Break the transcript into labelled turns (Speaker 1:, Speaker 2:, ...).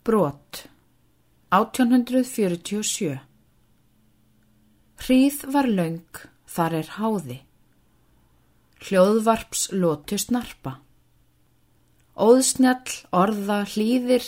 Speaker 1: Brot 1847 Hríð var laung, þar er háði. Hljóðvarps lótu snarpa. Óðsnjall orða hlýðir